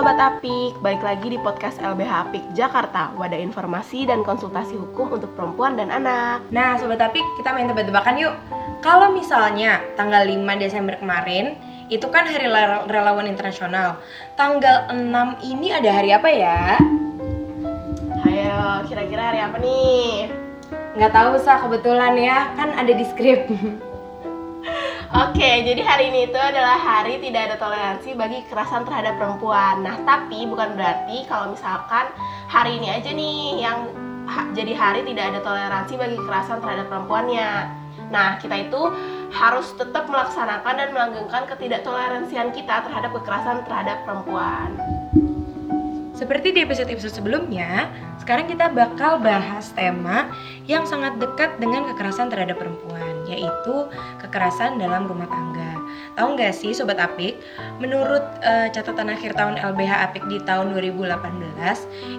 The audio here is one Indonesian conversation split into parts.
Sobat Apik, balik lagi di podcast LBH Apik Jakarta Wadah informasi dan konsultasi hukum untuk perempuan dan anak. Nah Sobat Apik, kita main tebak-tebakan yuk. Kalau misalnya tanggal 5 Desember kemarin Itu kan hari relawan internasional. Tanggal 6 ini ada hari apa ya? Ayo, kira-kira hari apa nih? Nggak tahu sah kebetulan ya, kan ada di skrip Oke, jadi hari ini itu adalah hari tidak ada toleransi bagi kekerasan terhadap perempuan. Nah, tapi bukan berarti kalau misalkan hari ini aja nih yang ha jadi hari tidak ada toleransi bagi kekerasan terhadap perempuannya. Nah, kita itu harus tetap melaksanakan dan melanggengkan ketidaktoleransian kita terhadap kekerasan terhadap perempuan. Seperti di episode-episode sebelumnya, sekarang kita bakal bahas tema yang sangat dekat dengan kekerasan terhadap perempuan, yaitu kekerasan dalam rumah tangga. Tahu nggak sih Sobat Apik, menurut uh, catatan akhir tahun LBH Apik di tahun 2018,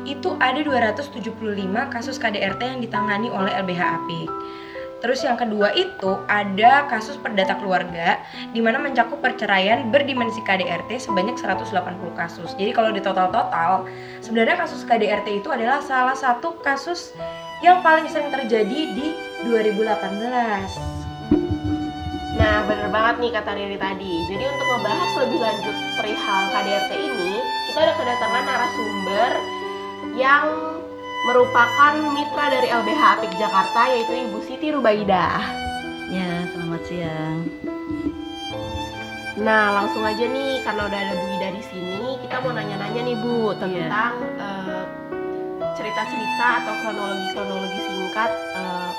itu ada 275 kasus KDRT yang ditangani oleh LBH Apik. Terus yang kedua itu ada kasus perdata keluarga di mana mencakup perceraian berdimensi KDRT sebanyak 180 kasus. Jadi kalau di total-total sebenarnya kasus KDRT itu adalah salah satu kasus yang paling sering terjadi di 2018. Nah, bener banget nih kata Riri tadi. Jadi untuk membahas lebih lanjut perihal KDRT ini, kita udah kedatangan narasumber yang merupakan mitra dari LBH Apik Jakarta yaitu Ibu Siti Rubaidah. Ya, selamat siang. Nah, langsung aja nih karena udah ada Bu Ida di sini, kita mau nanya-nanya nih Bu tentang yeah. uh, cerita-cerita atau kronologi-kronologi singkat uh,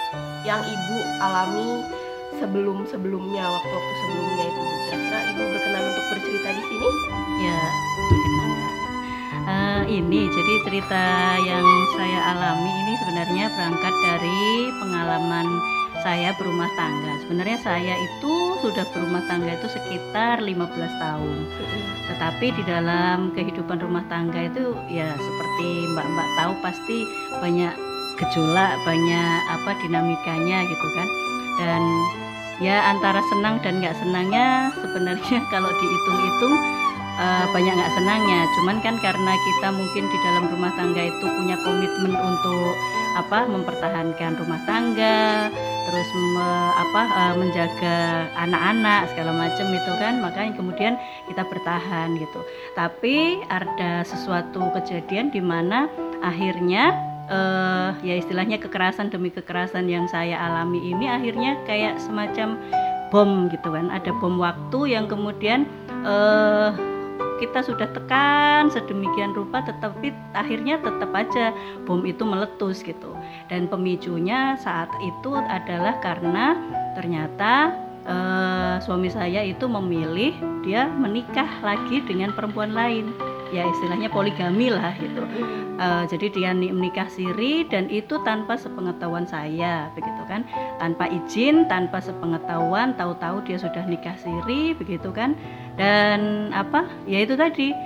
yang Ibu alami sebelum-sebelumnya waktu-waktu sebelumnya itu. Kira-kira Ibu berkenan untuk bercerita di sini? Ya, berkenan uh, ini jadi cerita yang saya alami ini sebenarnya berangkat dari pengalaman saya berumah tangga. Sebenarnya saya itu sudah berumah tangga itu sekitar 15 tahun. Tetapi di dalam kehidupan rumah tangga itu ya seperti Mbak-mbak tahu pasti banyak gejolak, banyak apa dinamikanya gitu kan. Dan ya antara senang dan nggak senangnya sebenarnya kalau dihitung-hitung uh, banyak nggak senangnya. Cuman kan karena kita mungkin di dalam rumah tangga itu punya komitmen untuk apa mempertahankan rumah tangga terus me, apa uh, menjaga anak-anak segala macam itu kan. Makanya kemudian kita bertahan gitu. Tapi ada sesuatu kejadian di mana akhirnya uh, ya istilahnya kekerasan demi kekerasan yang saya alami ini akhirnya kayak semacam bom gitu kan. Ada bom waktu yang kemudian uh, kita sudah tekan sedemikian rupa tetapi akhirnya tetap aja bom itu meletus gitu. Dan pemicunya saat itu adalah karena ternyata uh, suami saya itu memilih dia menikah lagi dengan perempuan lain ya istilahnya poligami lah gitu. Uh, jadi dia menikah siri dan itu tanpa sepengetahuan saya begitu kan. Tanpa izin tanpa sepengetahuan tahu-tahu dia sudah nikah siri begitu kan. Dan apa ya itu tadi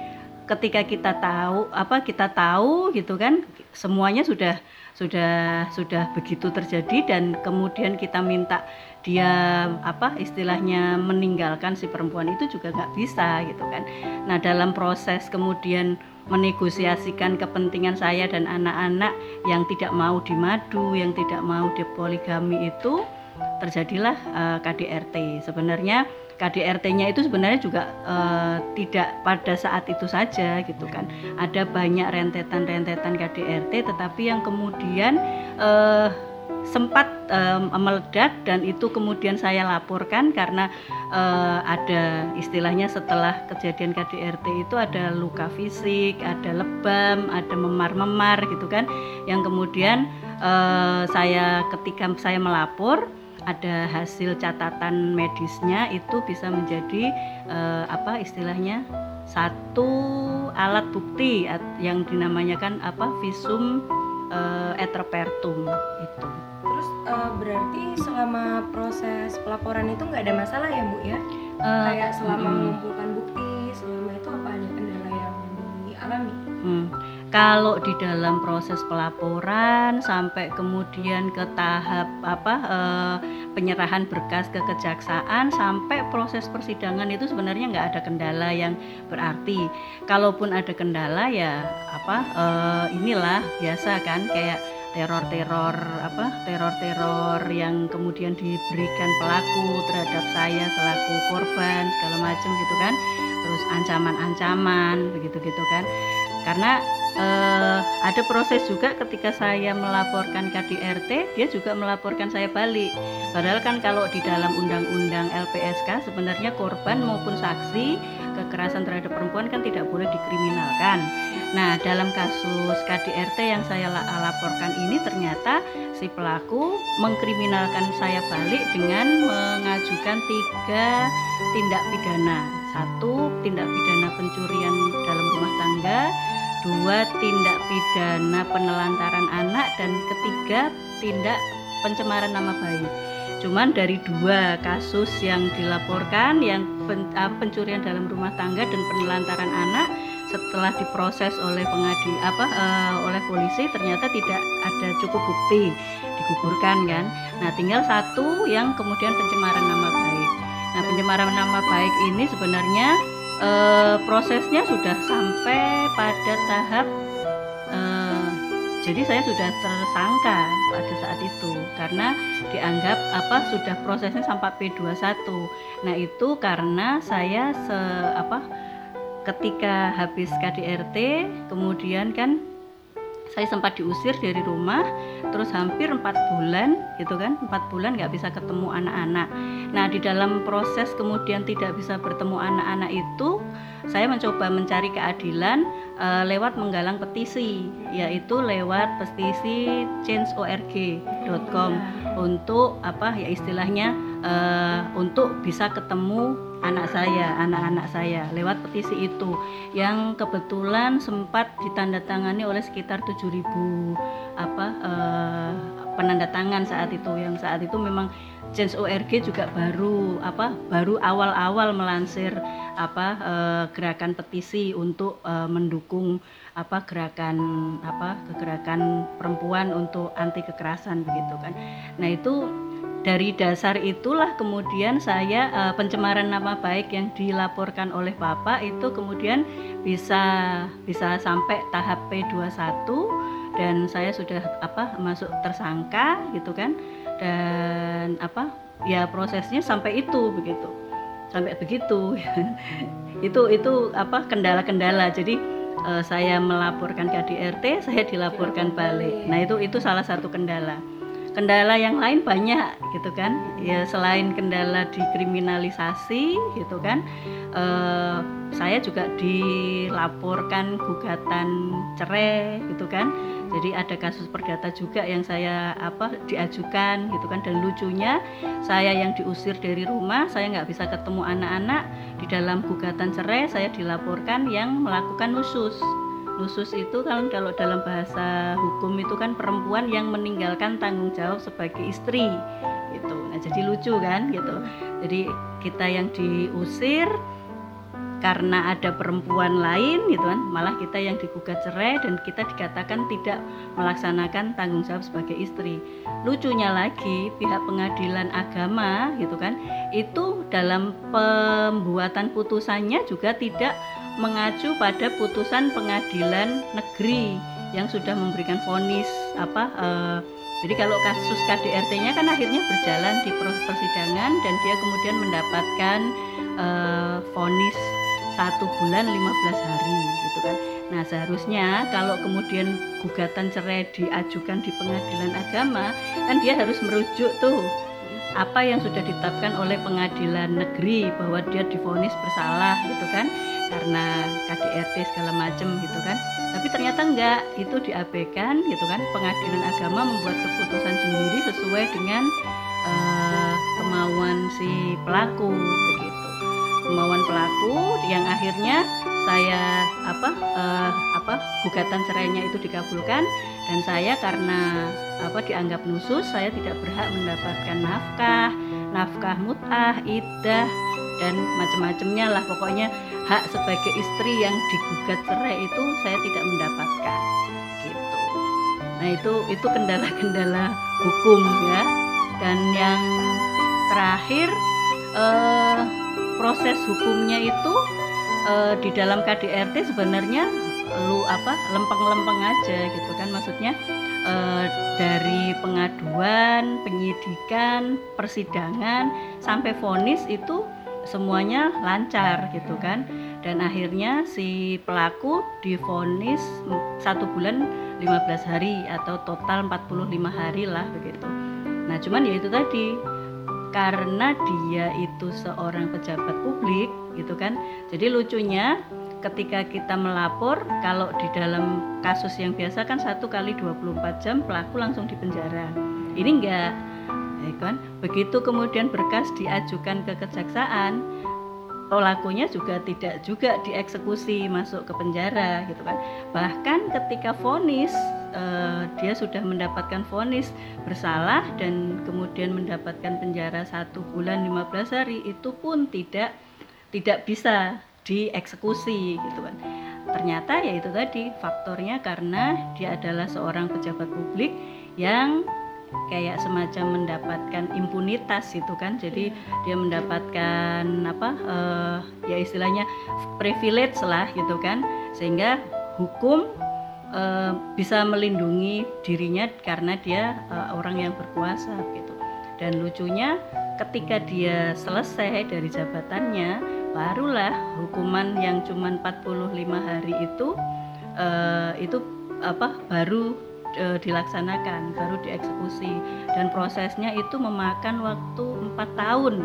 ketika kita tahu apa kita tahu gitu kan semuanya sudah sudah sudah begitu terjadi dan kemudian kita minta dia apa istilahnya meninggalkan si perempuan itu juga nggak bisa gitu kan. Nah dalam proses kemudian menegosiasikan kepentingan saya dan anak-anak yang tidak mau dimadu yang tidak mau dipoligami itu terjadilah uh, eh, KDRT sebenarnya KDRT-nya itu sebenarnya juga uh, tidak pada saat itu saja gitu kan. Ada banyak rentetan-rentetan KDRT tetapi yang kemudian uh, sempat um, meledak dan itu kemudian saya laporkan karena uh, ada istilahnya setelah kejadian KDRT itu ada luka fisik, ada lebam, ada memar-memar gitu kan. Yang kemudian uh, saya ketika saya melapor ada hasil catatan medisnya itu bisa menjadi uh, apa istilahnya satu alat bukti yang dinamanya kan apa visum uh, etropertum itu terus uh, berarti selama proses pelaporan itu nggak ada masalah ya bu ya? Uh, kayak selama mengumpulkan bukti selama itu apa ada kendala yang dialami? Hmm. kalau di dalam proses pelaporan sampai kemudian ke tahap apa eh, penyerahan berkas ke kejaksaan sampai proses persidangan itu sebenarnya nggak ada kendala yang berarti. Kalaupun ada kendala ya apa eh, inilah biasa kan kayak teror-teror apa teror-teror yang kemudian diberikan pelaku terhadap saya selaku korban segala macam gitu kan. Terus ancaman-ancaman begitu gitu kan. Karena eh, ada proses juga ketika saya melaporkan KDRT dia juga melaporkan saya balik. Padahal kan kalau di dalam undang-undang LPSK sebenarnya korban maupun saksi kekerasan terhadap perempuan kan tidak boleh dikriminalkan Nah, dalam kasus KDRT yang saya laporkan ini ternyata si pelaku mengkriminalkan saya balik dengan mengajukan tiga tindak pidana. Satu, tindak pidana pencurian dalam rumah tangga, dua, tindak pidana penelantaran anak, dan ketiga, tindak pencemaran nama baik. Cuman dari dua kasus yang dilaporkan, yang pencurian dalam rumah tangga dan penelantaran anak, setelah diproses oleh pengadi apa uh, oleh polisi ternyata tidak ada cukup bukti digugurkan kan? Nah tinggal satu yang kemudian pencemaran nama baik. Nah pencemaran nama baik ini sebenarnya uh, prosesnya sudah sampai pada tahap uh, jadi saya sudah tersangka pada saat itu karena dianggap apa sudah prosesnya sampai P21 nah itu karena saya se apa ketika habis KDRT kemudian kan saya sempat diusir dari rumah terus hampir empat bulan gitu kan empat bulan nggak bisa ketemu anak-anak. Nah di dalam proses kemudian tidak bisa bertemu anak-anak itu saya mencoba mencari keadilan uh, lewat menggalang petisi yaitu lewat petisi changeorg.com untuk apa ya istilahnya uh, untuk bisa ketemu anak saya, anak-anak saya lewat petisi itu yang kebetulan sempat ditandatangani oleh sekitar 7000 apa uh, penanda tangan saat itu yang saat itu memang Change ORG juga baru apa baru awal-awal melansir apa uh, gerakan petisi untuk uh, mendukung apa gerakan apa gerakan perempuan untuk anti kekerasan begitu kan. Nah, itu dari dasar itulah kemudian saya uh, pencemaran nama baik yang dilaporkan oleh Bapak itu kemudian bisa bisa sampai tahap P21 dan saya sudah apa masuk tersangka gitu kan. Dan apa ya prosesnya sampai itu begitu. Sampai begitu. Itu itu apa kendala-kendala. Jadi uh, saya melaporkan ke DRT saya dilaporkan. balik. Nah itu itu salah satu kendala kendala yang lain banyak gitu kan. Ya selain kendala dikriminalisasi gitu kan eh, saya juga dilaporkan gugatan cerai gitu kan. Jadi ada kasus perdata juga yang saya apa diajukan gitu kan. Dan lucunya saya yang diusir dari rumah saya nggak bisa ketemu anak-anak. Di dalam gugatan cerai saya dilaporkan yang melakukan nusus Nusus itu kan kalau dalam bahasa hukum itu kan perempuan yang meninggalkan tanggung jawab sebagai istri gitu. Nah, jadi lucu kan gitu. Jadi kita yang diusir karena ada perempuan lain gitu kan malah kita yang digugat cerai dan kita dikatakan tidak melaksanakan tanggung jawab sebagai istri lucunya lagi pihak pengadilan agama gitu kan itu dalam pembuatan putusannya juga tidak mengacu pada putusan pengadilan negeri yang sudah memberikan vonis apa uh, jadi kalau kasus KDRT-nya kan akhirnya berjalan di proses persidangan dan dia kemudian mendapatkan uh, vonis satu bulan 15 hari gitu kan. Nah seharusnya kalau kemudian gugatan cerai diajukan di pengadilan agama kan dia harus merujuk tuh apa yang sudah ditetapkan oleh pengadilan negeri bahwa dia difonis bersalah gitu kan karena KDRT segala macam gitu kan. Tapi ternyata enggak itu diabaikan gitu kan. Pengadilan agama membuat keputusan sendiri sesuai dengan uh, kemauan si pelaku begitu. Kemauan pelaku yang akhirnya saya apa uh, apa gugatan cerainya itu dikabulkan. Dan saya karena apa dianggap nusus saya tidak berhak mendapatkan nafkah nafkah mut'ah idah dan macam-macamnya lah. Pokoknya hak sebagai istri yang digugat cerai itu saya tidak mendapatkan. Gitu. Nah itu itu kendala-kendala hukum ya. Dan yang terakhir eh, proses hukumnya itu eh, di dalam KDRT sebenarnya lu apa lempeng-lempeng aja gitu kan. Maksudnya eh, dari pengaduan penyidikan persidangan sampai vonis itu semuanya lancar gitu kan. Dan akhirnya si pelaku divonis satu bulan 15 hari atau total 45 hari lah begitu. Nah cuman ya itu tadi karena dia itu seorang pejabat publik gitu kan. Jadi lucunya ketika kita melapor kalau di dalam kasus yang biasa kan satu kali 24 jam pelaku langsung dipenjara. Ini enggak ya kan? Begitu kemudian berkas diajukan ke kejaksaan pelakunya juga tidak juga dieksekusi masuk ke penjara gitu kan? Bahkan ketika vonis eh, dia sudah mendapatkan vonis bersalah dan kemudian mendapatkan penjara satu bulan 15 hari itu pun tidak tidak bisa dieksekusi gitu kan. Ternyata ya itu tadi faktornya karena dia adalah seorang pejabat publik yang kayak semacam mendapatkan impunitas itu kan. Jadi dia mendapatkan apa uh, ya istilahnya privilege lah gitu kan. Sehingga hukum uh, bisa melindungi dirinya karena dia uh, orang yang berkuasa gitu. Dan lucunya ketika dia selesai dari jabatannya barulah hukuman yang cuma 45 hari itu uh, itu apa baru e, dilaksanakan baru dieksekusi. Dan prosesnya itu memakan waktu empat tahun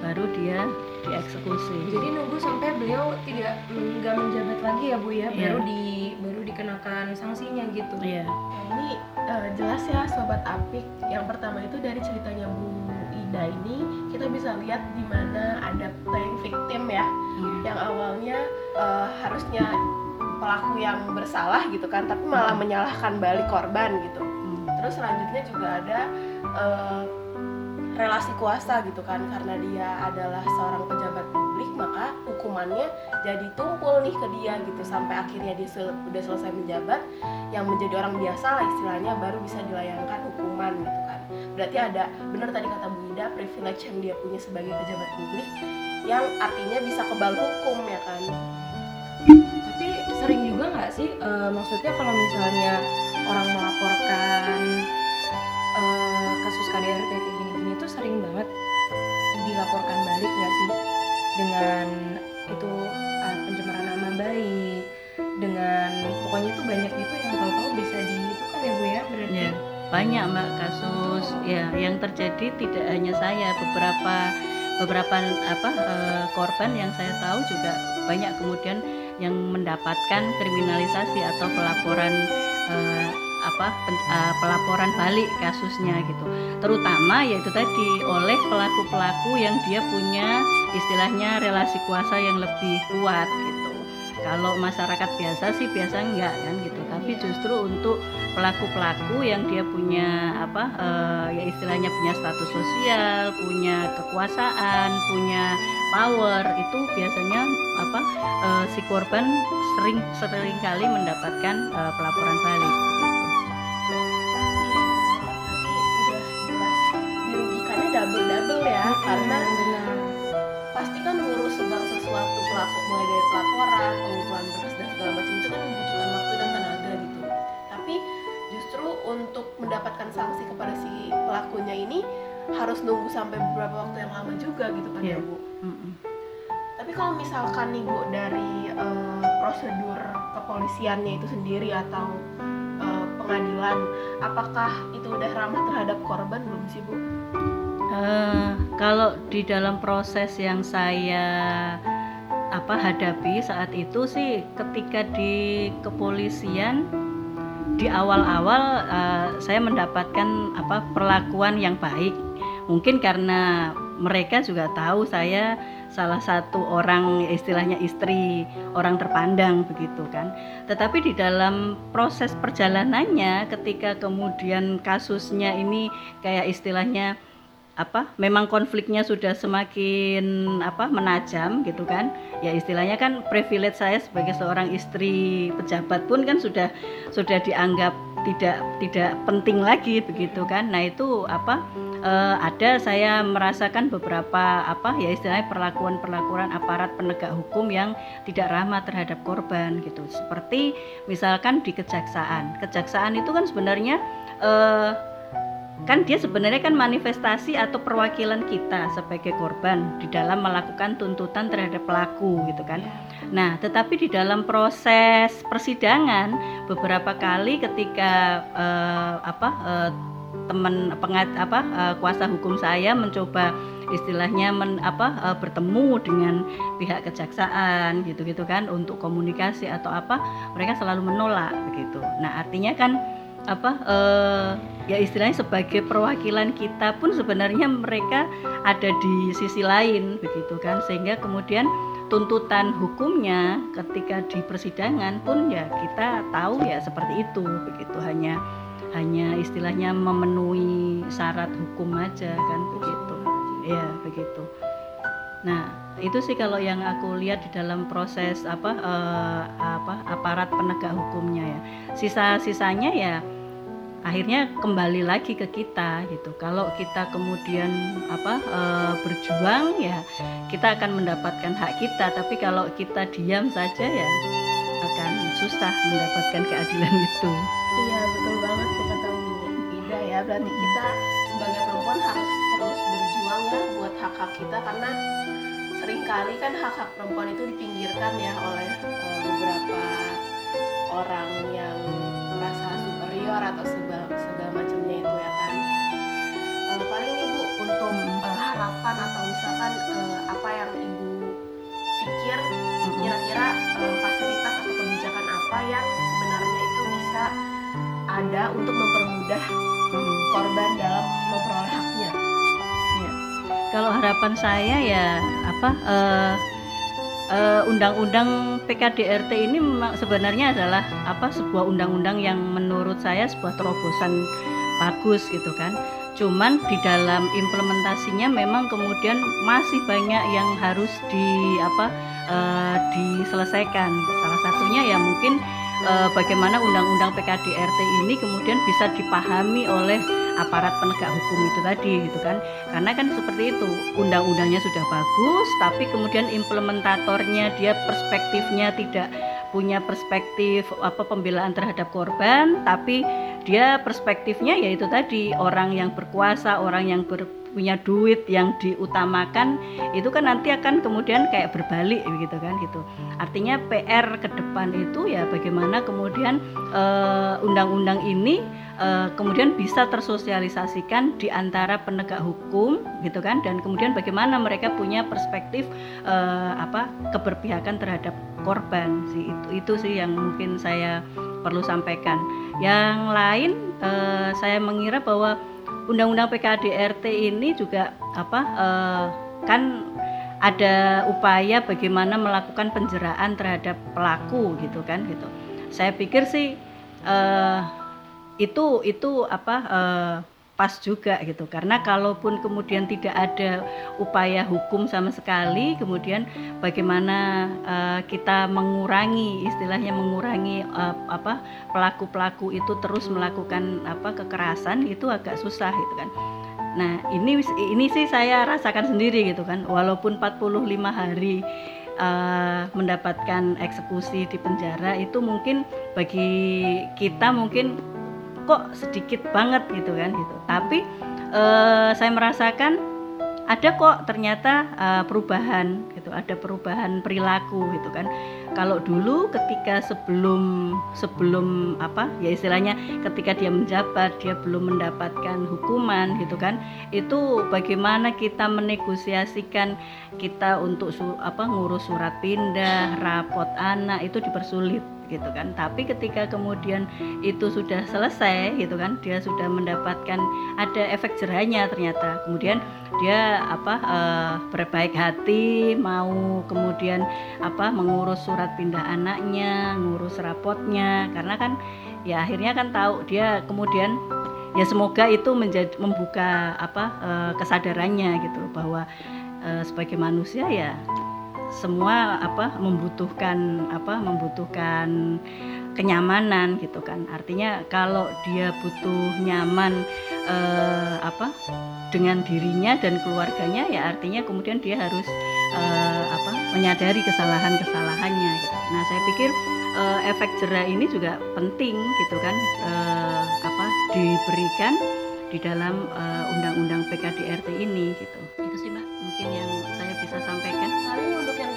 baru dia dieksekusi. Jadi nunggu sampai beliau tidak nggak menjabat lagi ya bu ya? Iya. baru di baru dikenakan sanksinya gitu? Iya. Nah, ini eh, jelas ya sobat Apik. Yang pertama itu dari ceritanya Bu Ida ini kita bisa lihat di mana ada playing victim ya, Hmm. yang awalnya eh, harusnya pelaku yang bersalah gitu kan, tapi malah menyalahkan balik korban gitu. Hmm. Terus selanjutnya juga ada eh, relasi kuasa gitu kan, karena dia adalah seorang pejabat publik maka hukumannya jadi tumpul nih ke dia gitu sampai akhirnya dia sel- udah selesai menjabat yang menjadi orang biasa lah istilahnya baru bisa dilayangkan hukuman gitu kan berarti ada benar tadi kata Bu Ida privilege yang dia punya sebagai pejabat publik yang artinya bisa kebal hukum ya kan? Tapi sering juga nggak sih eh, maksudnya kalau misalnya orang melaporkan eh, kasus KDRT kayak gini-gini tuh sering banget dilaporkan balik nggak sih? Dengan itu eh, pencemaran nama baik dengan pokoknya itu banyak gitu yang tahu-tahu bisa di itu kan ya bu ya berarti? Ya, banyak mbak kasus ya yang terjadi tidak hanya saya beberapa beberapa apa eh, korban yang saya tahu juga banyak kemudian yang mendapatkan kriminalisasi atau pelaporan eh, apa pen- eh, pelaporan balik kasusnya gitu. Terutama yaitu tadi oleh pelaku-pelaku yang dia punya istilahnya relasi kuasa yang lebih kuat gitu. Kalau masyarakat biasa sih biasa enggak kan gitu tapi justru untuk pelaku-pelaku yang dia punya apa eh, ya istilahnya punya status sosial, punya kekuasaan, punya power itu biasanya apa eh, si korban sering sering kali mendapatkan eh, pelaporan balik gitu. double double ya karena pasti kan ngurus segala sesuatu pelaku mulai dari pelaporan pengumpulan berkas dan segala macam itu kan membutuhkan tapi justru untuk mendapatkan sanksi kepada si pelakunya ini harus nunggu sampai beberapa waktu yang lama juga gitu kan Iya. ya bu Mm-mm. tapi kalau misalkan nih bu dari eh, prosedur kepolisiannya itu sendiri atau eh, pengadilan apakah itu udah ramah terhadap korban belum sih bu Eh, kalau di dalam proses yang saya apa hadapi saat itu sih ketika di kepolisian di awal-awal eh, saya mendapatkan apa perlakuan yang baik. Mungkin karena mereka juga tahu saya salah satu orang istilahnya istri orang terpandang begitu kan. Tetapi di dalam proses perjalanannya ketika kemudian kasusnya ini kayak istilahnya apa memang konfliknya sudah semakin apa menajam gitu kan. Ya istilahnya kan privilege saya sebagai seorang istri pejabat pun kan sudah sudah dianggap tidak tidak penting lagi begitu kan. Nah itu apa eh, ada saya merasakan beberapa apa ya istilahnya perlakuan perlakuan aparat penegak hukum yang tidak ramah terhadap korban gitu. Seperti misalkan di kejaksaan. Kejaksaan itu kan sebenarnya eh, kan dia sebenarnya kan manifestasi atau perwakilan kita sebagai korban di dalam melakukan tuntutan terhadap pelaku gitu kan. Nah, tetapi di dalam proses persidangan beberapa kali ketika eh, apa eh, teman pengat apa eh, kuasa hukum saya mencoba istilahnya men, apa eh, bertemu dengan pihak kejaksaan gitu-gitu kan untuk komunikasi atau apa mereka selalu menolak begitu. Nah, artinya kan apa eh, ya istilahnya sebagai perwakilan kita pun sebenarnya mereka ada di sisi lain begitu kan? Sehingga kemudian tuntutan hukumnya ketika di persidangan pun ya kita tahu ya seperti itu begitu. Hanya hanya istilahnya memenuhi syarat hukum aja kan begitu. Ya begitu. Nah itu sih kalau yang aku lihat di dalam proses apa eh, apa aparat penegak hukumnya ya. Sisa-sisanya ya akhirnya kembali lagi ke kita gitu. Kalau kita kemudian apa e, berjuang ya kita akan mendapatkan hak kita, tapi kalau kita diam saja ya akan susah mendapatkan keadilan itu. Iya betul banget tuh kata Ida ya. Berarti kita sebagai perempuan harus terus berjuang ya buat hak hak kita karena sering kali kan hak hak perempuan itu dipinggirkan ya oleh e, beberapa orang yang superior atau segala, segala macamnya itu ya kan. Uh, paling ibu untuk uh, harapan atau misalkan uh, apa yang ibu pikir kira-kira uh, fasilitas atau kebijakan apa yang sebenarnya itu bisa ada untuk mempermudah korban dalam memperoleh haknya? Ya. kalau harapan saya ya apa uh, undang-undang uh, PKDRT ini memang sebenarnya adalah apa sebuah undang-undang yang menurut saya sebuah terobosan bagus gitu kan. Cuman di dalam implementasinya memang kemudian masih banyak yang harus di apa uh, diselesaikan. Salah satunya ya mungkin uh, bagaimana undang-undang PKDRT ini kemudian bisa dipahami oleh aparat penegak hukum itu tadi gitu kan. Karena kan seperti itu undang-undangnya sudah bagus tapi kemudian implementatornya dia perspektifnya tidak punya perspektif apa pembelaan terhadap korban tapi dia perspektifnya yaitu tadi orang yang berkuasa orang yang ber, punya duit yang diutamakan itu kan nanti akan kemudian kayak berbalik gitu kan gitu. Artinya PR ke depan itu ya bagaimana kemudian eh, undang-undang uh, ini uh, kemudian bisa tersosialisasikan di antara penegak hukum gitu kan dan kemudian bagaimana mereka punya perspektif uh, apa keberpihakan terhadap korban sih itu itu sih yang mungkin saya perlu sampaikan. Yang lain saya mengira bahwa undang-undang PKDRT ini juga apa uh, kan ada upaya bagaimana melakukan penjeraan terhadap pelaku gitu kan gitu. Saya pikir sih uh, itu itu apa uh, pas juga gitu. Karena kalaupun kemudian tidak ada upaya hukum sama sekali kemudian bagaimana uh, kita mengurangi istilahnya mengurangi uh, apa pelaku-pelaku itu terus melakukan apa kekerasan itu agak susah gitu kan. Nah ini ini sih saya rasakan sendiri gitu kan. Walaupun 45 hari uh, mendapatkan eksekusi di penjara itu mungkin bagi kita mungkin kok sedikit banget gitu kan gitu. Tapi uh, saya merasakan ada kok ternyata uh, perubahan gitu ada perubahan perilaku gitu kan. Kalau dulu ketika sebelum sebelum apa ya istilahnya ketika dia menjabat dia belum mendapatkan hukuman gitu kan itu bagaimana kita menegosiasikan kita untuk su, apa ngurus surat pindah rapot anak itu dipersulit gitu kan. Tapi ketika kemudian itu sudah selesai gitu kan dia sudah mendapatkan ada efek jerahnya ternyata. Kemudian dia apa uh, berbaik hati mau kemudian apa mengurus surat pindah anaknya ngurus rapotnya. Karena kan ya akhirnya kan tahu dia kemudian ya semoga itu menjadi membuka apa eh, kesadarannya gitu bahwa eh, sebagai manusia ya semua apa membutuhkan apa membutuhkan kenyamanan gitu kan artinya kalau dia butuh nyaman eh, apa dengan dirinya dan keluarganya ya artinya kemudian dia harus eh, apa menyadari kesalahan-kesalahannya gitu. Nah saya pikir eh, efek jerah ini juga penting gitu kan eh, apa diberikan di dalam eh, undang-undang PKDRT ini gitu. Itu sih mbak mungkin yang saya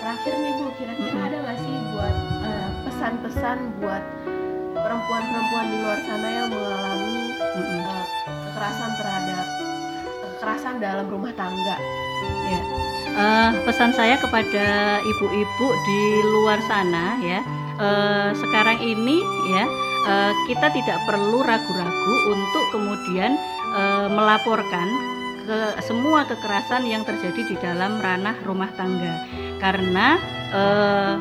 terakhir nih Bu, kira-kira Mm-mm. ada nggak sih buat eh, pesan-pesan buat perempuan-perempuan di luar sana yang mengalami Mm-mm. eh, kekerasan terhadap kekerasan dalam rumah tangga? Eh, pesan saya kepada ibu-ibu di luar sana ya eh, sekarang ini ya eh, kita tidak perlu ragu-ragu untuk kemudian eh, melaporkan ke semua kekerasan yang terjadi di dalam ranah rumah tangga karena eh,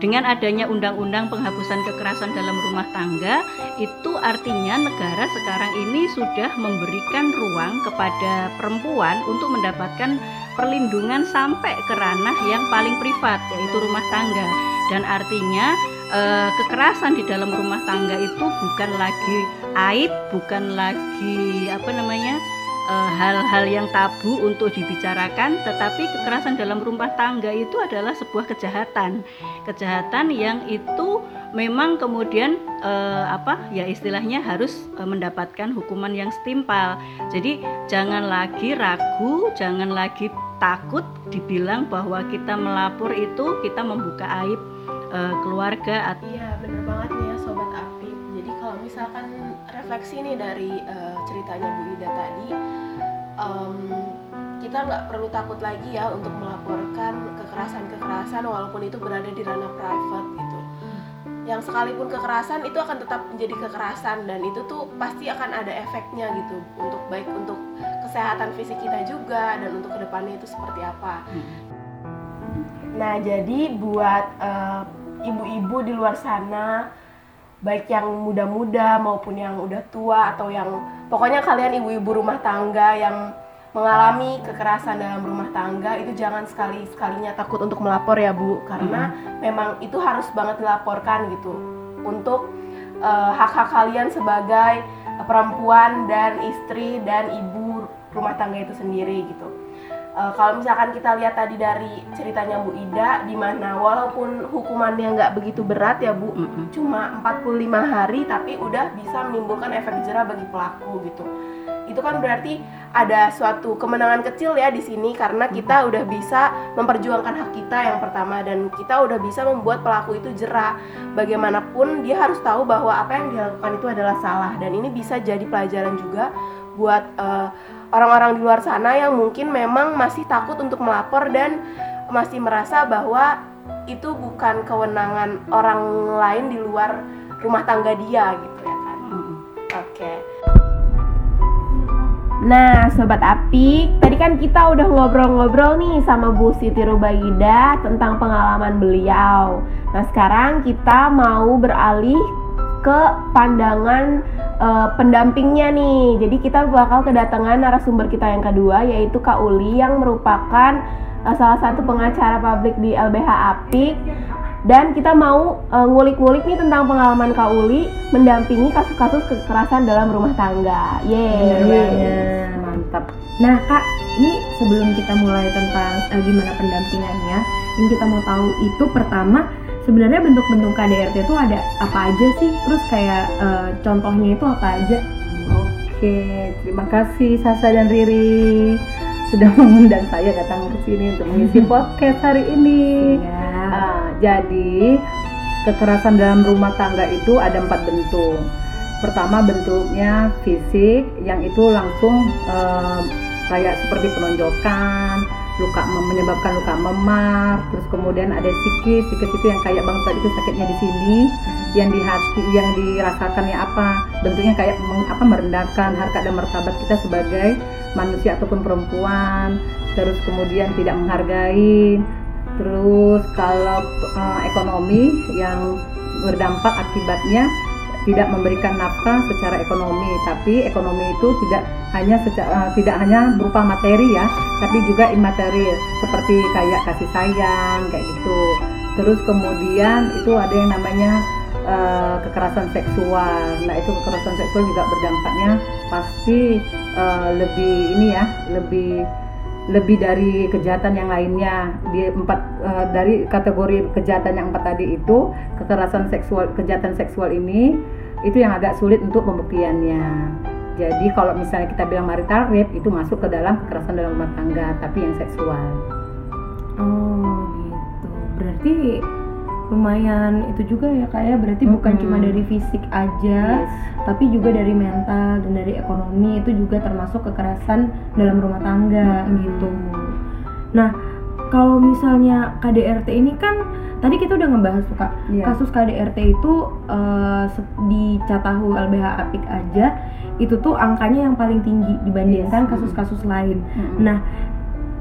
dengan adanya undang-undang penghapusan kekerasan dalam rumah tangga itu artinya negara sekarang ini sudah memberikan ruang kepada perempuan untuk mendapatkan perlindungan sampai ke ranah yang paling privat yaitu rumah tangga. Dan artinya eh, kekerasan di dalam rumah tangga itu bukan lagi aib bukan lagi apa namanya hal-hal yang tabu untuk dibicarakan tetapi kekerasan dalam rumah tangga itu adalah sebuah kejahatan. Kejahatan yang itu memang kemudian eh, apa ya istilahnya harus eh, mendapatkan hukuman yang setimpal. Jadi jangan lagi ragu jangan lagi takut dibilang bahwa kita melapor itu kita membuka aib eh, keluarga Iya bener banget nih ya Sobat Apip Jadi kalau misalkan refleksi nih dari eh, ceritanya Bu Ida tadi. Em, Kita nggak perlu takut lagi ya untuk melaporkan kekerasan-kekerasan walaupun itu berada di ranah private gitu. Yang sekalipun kekerasan itu akan tetap menjadi kekerasan dan itu tuh pasti akan ada efeknya gitu untuk baik untuk kesehatan fisik kita juga dan untuk ke depannya itu seperti apa. Nah, jadi buat eh, ibu-ibu di luar sana, baik yang muda-muda maupun yang udah tua atau yang pokoknya kalian ibu-ibu rumah tangga yang mengalami kekerasan dalam rumah tangga itu jangan sekali-sekalinya takut untuk melapor ya Bu karena memang itu harus banget dilaporkan gitu untuk eh, hak-hak kalian sebagai perempuan dan istri dan ibu rumah tangga itu sendiri gitu. Eh, kalau misalkan kita lihat tadi dari ceritanya Bu Ida di mana walaupun hukumannya nggak begitu berat ya Bu, Mm-mm. cuma 45 hari tapi udah bisa menimbulkan efek jerah bagi pelaku gitu. Itu kan berarti ada suatu kemenangan kecil ya di sini karena kita udah bisa memperjuangkan hak kita yang pertama dan kita udah bisa membuat pelaku itu jerah. Bagaimanapun dia harus tahu bahwa apa yang dilakukan itu adalah salah dan ini bisa jadi pelajaran juga buat eh, orang-orang di luar sana yang mungkin memang masih takut untuk melapor dan masih merasa bahwa itu bukan kewenangan orang lain di luar rumah tangga dia gitu ya kan. Mm-mm. Oke. Nah, sobat api, tadi kan kita udah ngobrol-ngobrol nih sama Bu Siti Rubaida tentang pengalaman beliau. Nah, sekarang kita mau beralih ke pandangan eh, pendampingnya nih. Jadi kita bakal kedatangan narasumber kita yang kedua yaitu Kak Uli yang merupakan eh, salah satu pengacara publik di LBH Apik dan kita mau eh, ngulik-ngulik nih tentang pengalaman Kak Uli mendampingi kasus-kasus kekerasan dalam rumah tangga. Yeay. mantap. Nah kak, ini sebelum kita mulai tentang eh, gimana pendampingannya, yang kita mau tahu itu pertama sebenarnya bentuk-bentuk KDRT itu ada apa aja sih? Terus kayak eh, contohnya itu apa aja? Oke, terima kasih Sasa dan Riri sudah mengundang saya datang ke sini untuk mengisi podcast hari ini. Ya. Jadi kekerasan dalam rumah tangga itu ada empat bentuk. Pertama bentuknya fisik, yang itu langsung eh, kayak seperti penonjokan, luka menyebabkan luka memar. Terus kemudian ada psikis, psikis itu yang kayak bang tadi itu sakitnya di sini, yang di hati, yang dirasakannya apa? Bentuknya kayak meng- apa merendahkan harkat dan martabat kita sebagai manusia ataupun perempuan. Terus kemudian tidak menghargai, Terus kalau eh, ekonomi yang berdampak akibatnya tidak memberikan nafkah secara ekonomi, tapi ekonomi itu tidak hanya secara tidak hanya berupa materi ya, tapi juga imaterial seperti kayak kasih sayang kayak gitu. Terus kemudian itu ada yang namanya uh, kekerasan seksual. Nah itu kekerasan seksual juga berdampaknya pasti uh, lebih ini ya, lebih lebih dari kejahatan yang lainnya. Di empat uh, dari kategori kejahatan yang empat tadi itu kekerasan seksual kejahatan seksual ini itu yang agak sulit untuk pembuktiannya. Jadi kalau misalnya kita bilang marital rape itu masuk ke dalam kekerasan dalam rumah tangga tapi yang seksual. Oh gitu. Berarti lumayan itu juga ya kayak ya. berarti hmm. bukan cuma dari fisik aja yes. tapi juga dari mental dan dari ekonomi itu juga termasuk kekerasan dalam rumah tangga hmm. gitu nah kalau misalnya KDRT ini kan tadi kita udah ngebahas tuh kak yeah. kasus KDRT itu uh, di Catahu LBH Apik aja itu tuh angkanya yang paling tinggi dibandingkan kasus-kasus lain. Mm -hmm. Nah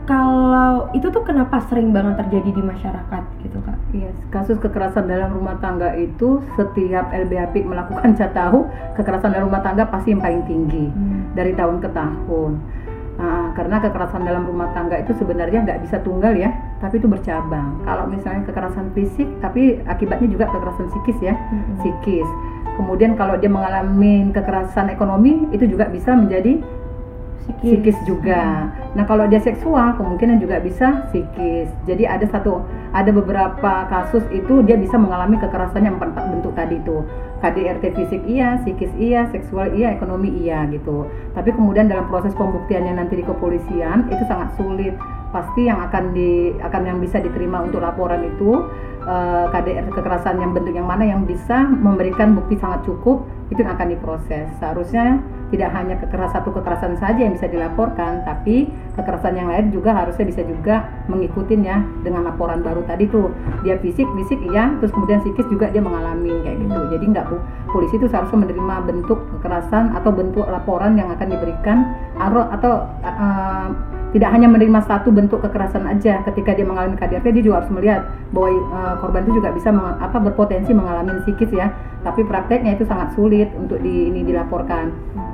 kalau itu tuh kenapa sering banget terjadi di masyarakat gitu kak? Iya, kasus kekerasan dalam rumah tangga itu setiap LBH melakukan catahu kekerasan dalam rumah tangga pasti yang paling tinggi hmm. dari tahun ke tahun. Nah, karena kekerasan dalam rumah tangga itu sebenarnya nggak bisa tunggal ya, tapi itu bercabang. Kalau misalnya kekerasan fisik, tapi akibatnya juga kekerasan psikis ya, hmm. psikis. Kemudian kalau dia mengalami kekerasan ekonomi, itu juga bisa menjadi psikis, juga. Nah kalau dia seksual kemungkinan juga bisa psikis. Jadi ada satu ada beberapa kasus itu dia bisa mengalami kekerasan yang empat, bentuk tadi itu. KDRT fisik iya, psikis iya, seksual iya, ekonomi iya gitu. Tapi kemudian dalam proses pembuktiannya nanti di kepolisian itu sangat sulit. Pasti yang akan di akan yang bisa diterima untuk laporan itu eh, KDR kekerasan yang bentuk yang mana yang bisa memberikan bukti sangat cukup itu yang akan diproses. Seharusnya tidak hanya kekerasan satu kekerasan saja yang bisa dilaporkan, tapi kekerasan yang lain juga harusnya bisa juga mengikutinya dengan laporan baru tadi tuh. Dia fisik, fisik iya, terus kemudian psikis juga dia mengalami kayak gitu. Jadi nggak polisi itu seharusnya menerima bentuk kekerasan atau bentuk laporan yang akan diberikan atau atau uh, tidak hanya menerima satu bentuk kekerasan aja ketika dia mengalami KDRT dia juga harus melihat bahwa uh, korban itu juga bisa apa berpotensi mengalami psikis ya. Tapi prakteknya itu sangat sulit untuk di, ini dilaporkan.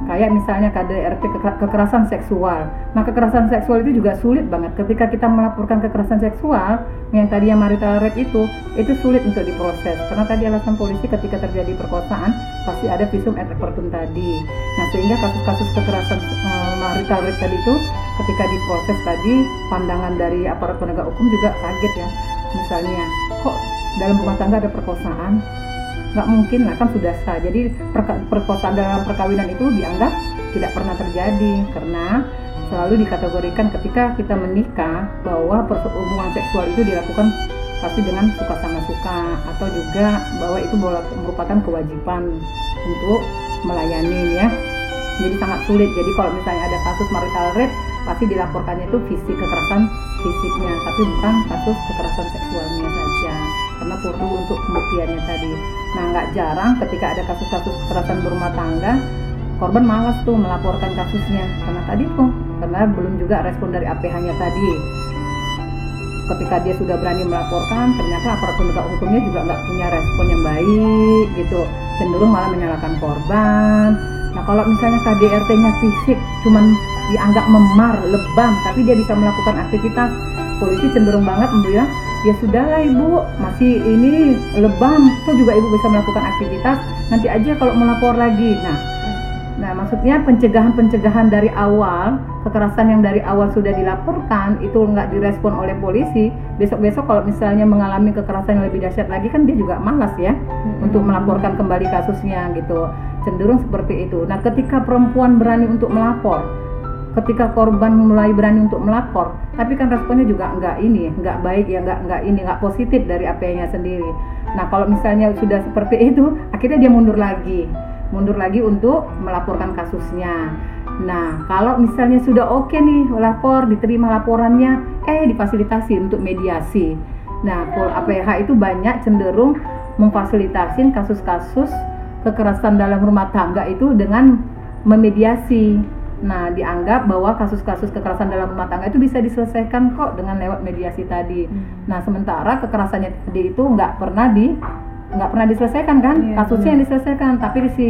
Kayak misalnya KDRT kekerasan seksual. Nah kekerasan seksual itu juga sulit banget. Ketika kita melaporkan kekerasan seksual yang tadi yang marital rape itu itu sulit untuk diproses. Karena tadi alasan polisi ketika terjadi perkosaan pasti ada visum et repertum tadi. Nah sehingga kasus-kasus kekerasan uh, marital rape tadi itu ketika diproses tadi pandangan dari aparat penegak hukum juga kaget ya misalnya kok dalam rumah tangga ada perkosaan? Nggak mungkin lah kan sudah sah. Jadi perkosaan dalam perkawinan itu dianggap tidak pernah terjadi karena selalu dikategorikan ketika kita menikah bahwa hubungan seksual itu dilakukan pasti dengan suka sama suka atau juga bahwa itu merupakan kewajiban untuk melayani ya. Jadi sangat sulit. Jadi kalau misalnya ada kasus marital rape pasti dilaporkannya itu fisik kekerasan fisiknya tapi bukan kasus kekerasan seksualnya saja karena perlu untuk pembuktiannya tadi. Nah nggak jarang ketika ada kasus-kasus kekerasan berumah tangga korban malas tuh melaporkan kasusnya. Karena tadi tuh karena belum juga respon dari APH-nya tadi. Ketika dia sudah berani melaporkan ternyata aparat penegak hukumnya juga nggak punya respon yang baik gitu. Cenderung malah menyalahkan korban. Nah kalau misalnya KDRT-nya fisik cuman dianggap memar, lebam, tapi dia bisa melakukan aktivitas. Polisi cenderung banget ya, ya sudahlah ibu, masih ini lebam, itu juga ibu bisa melakukan aktivitas. Nanti aja kalau melapor lagi. Nah, nah maksudnya pencegahan-pencegahan dari awal, kekerasan yang dari awal sudah dilaporkan itu nggak direspon oleh polisi. Besok-besok kalau misalnya mengalami kekerasan yang lebih dahsyat lagi kan dia juga malas ya hmm. untuk melaporkan kembali kasusnya gitu. Cenderung seperti itu. Nah, ketika perempuan berani untuk melapor, ketika korban mulai berani untuk melapor tapi kan responnya juga nggak ini nggak baik ya nggak nggak ini nggak positif dari API-nya sendiri. Nah kalau misalnya sudah seperti itu akhirnya dia mundur lagi. Mundur lagi untuk melaporkan kasusnya. Nah kalau misalnya sudah oke okay nih lapor diterima laporannya eh difasilitasi untuk mediasi. Nah APH itu banyak cenderung memfasilitasi kasus-kasus kekerasan dalam rumah tangga itu dengan memediasi Nah, dianggap bahwa kasus-kasus kekerasan dalam rumah tangga itu bisa diselesaikan kok dengan lewat mediasi tadi. Hmm. Nah, sementara kekerasannya tadi itu nggak pernah di nggak pernah diselesaikan kan Iya, kasusnya yang diselesaikan tapi si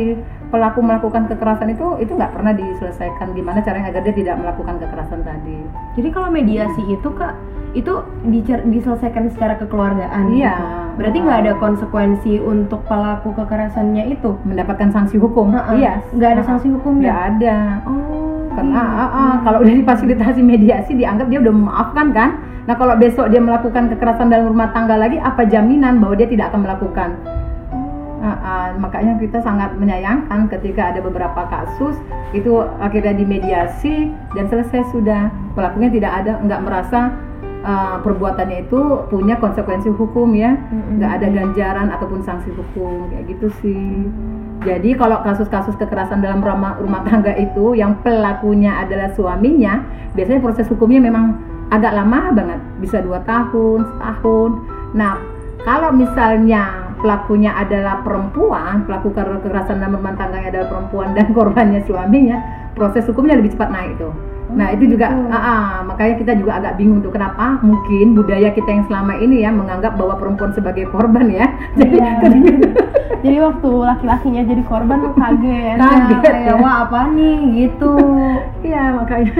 pelaku melakukan kekerasan itu itu nggak pernah diselesaikan gimana caranya agar dia tidak melakukan kekerasan tadi Jadi kalau mediasi itu kak itu dicer- diselesaikan secara kekeluargaan. Iya. gitu. Berarti nggak ada konsekuensi untuk pelaku kekerasannya itu. mendapatkan sanksi hukum Ha-ha. iya Nggak ada sanksi hukumnya. nggak ada Oh. karena gitu. ah, ah, kalau udah difasilitasi mediasi dianggap dia udah memaafkan kan nah kalau besok dia melakukan kekerasan dalam rumah tangga lagi apa jaminan bahwa dia tidak akan melakukan Ah, ah, makanya kita sangat menyayangkan ketika ada beberapa kasus itu akhirnya dimediasi dan selesai sudah pelakunya tidak ada nggak merasa ah, perbuatannya itu punya konsekuensi hukum ya. Nggak ada ganjaran ataupun sanksi hukum kayak gitu sih. Jadi kalau kasus-kasus kekerasan dalam rumah, rumah tangga itu yang pelakunya adalah suaminya biasanya proses hukumnya memang agak lama banget bisa dua tahun setahun. Nah kalau misalnya pelakunya adalah perempuan pelaku ke- kekerasan dalam rumah tangganya adalah perempuan dan korbannya suaminya proses hukumnya lebih cepat naik tuh Nah itu juga, gitu. ah, ah, makanya kita juga agak bingung tuh kenapa mungkin budaya kita yang selama ini ya menganggap bahwa perempuan sebagai korban ya. Jadi Iya. Jadi waktu laki-lakinya jadi korban lu kaget. Kaget. kayak ya. wah apa nih gitu. Iya makanya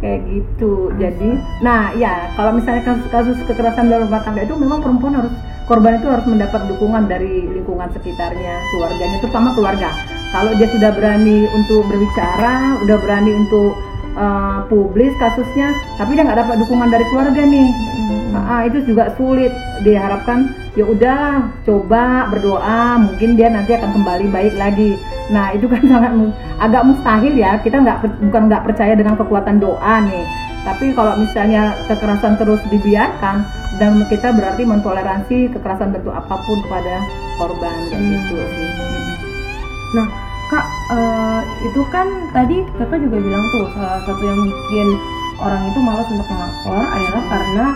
kayak gitu. Jadi, nah ya kalau misalnya kasus-kasus kekerasan dalam rumah tangga itu memang perempuan harus korban itu harus mendapat dukungan dari lingkungan sekitarnya, keluarganya, terutama keluarga. Kalau dia sudah berani untuk berbicara, udah berani untuk uh, publis kasusnya, tapi dia nggak dapat dukungan dari keluarga nih. Ah, itu juga sulit. Diharapkan ya udah coba berdoa, mungkin dia nanti akan kembali baik lagi. Nah itu kan sangat agak mustahil ya. Kita nggak bukan nggak percaya dengan kekuatan doa nih. Tapi kalau misalnya kekerasan terus dibiarkan dan kita berarti mentoleransi kekerasan bentuk apa pun kepada korban kayak Hmm. gitu sih. Nah, Kak, eh, itu kan tadi Kakak juga bilang tuh salah satu yang bikin orang itu malas untuk melapor adalah karena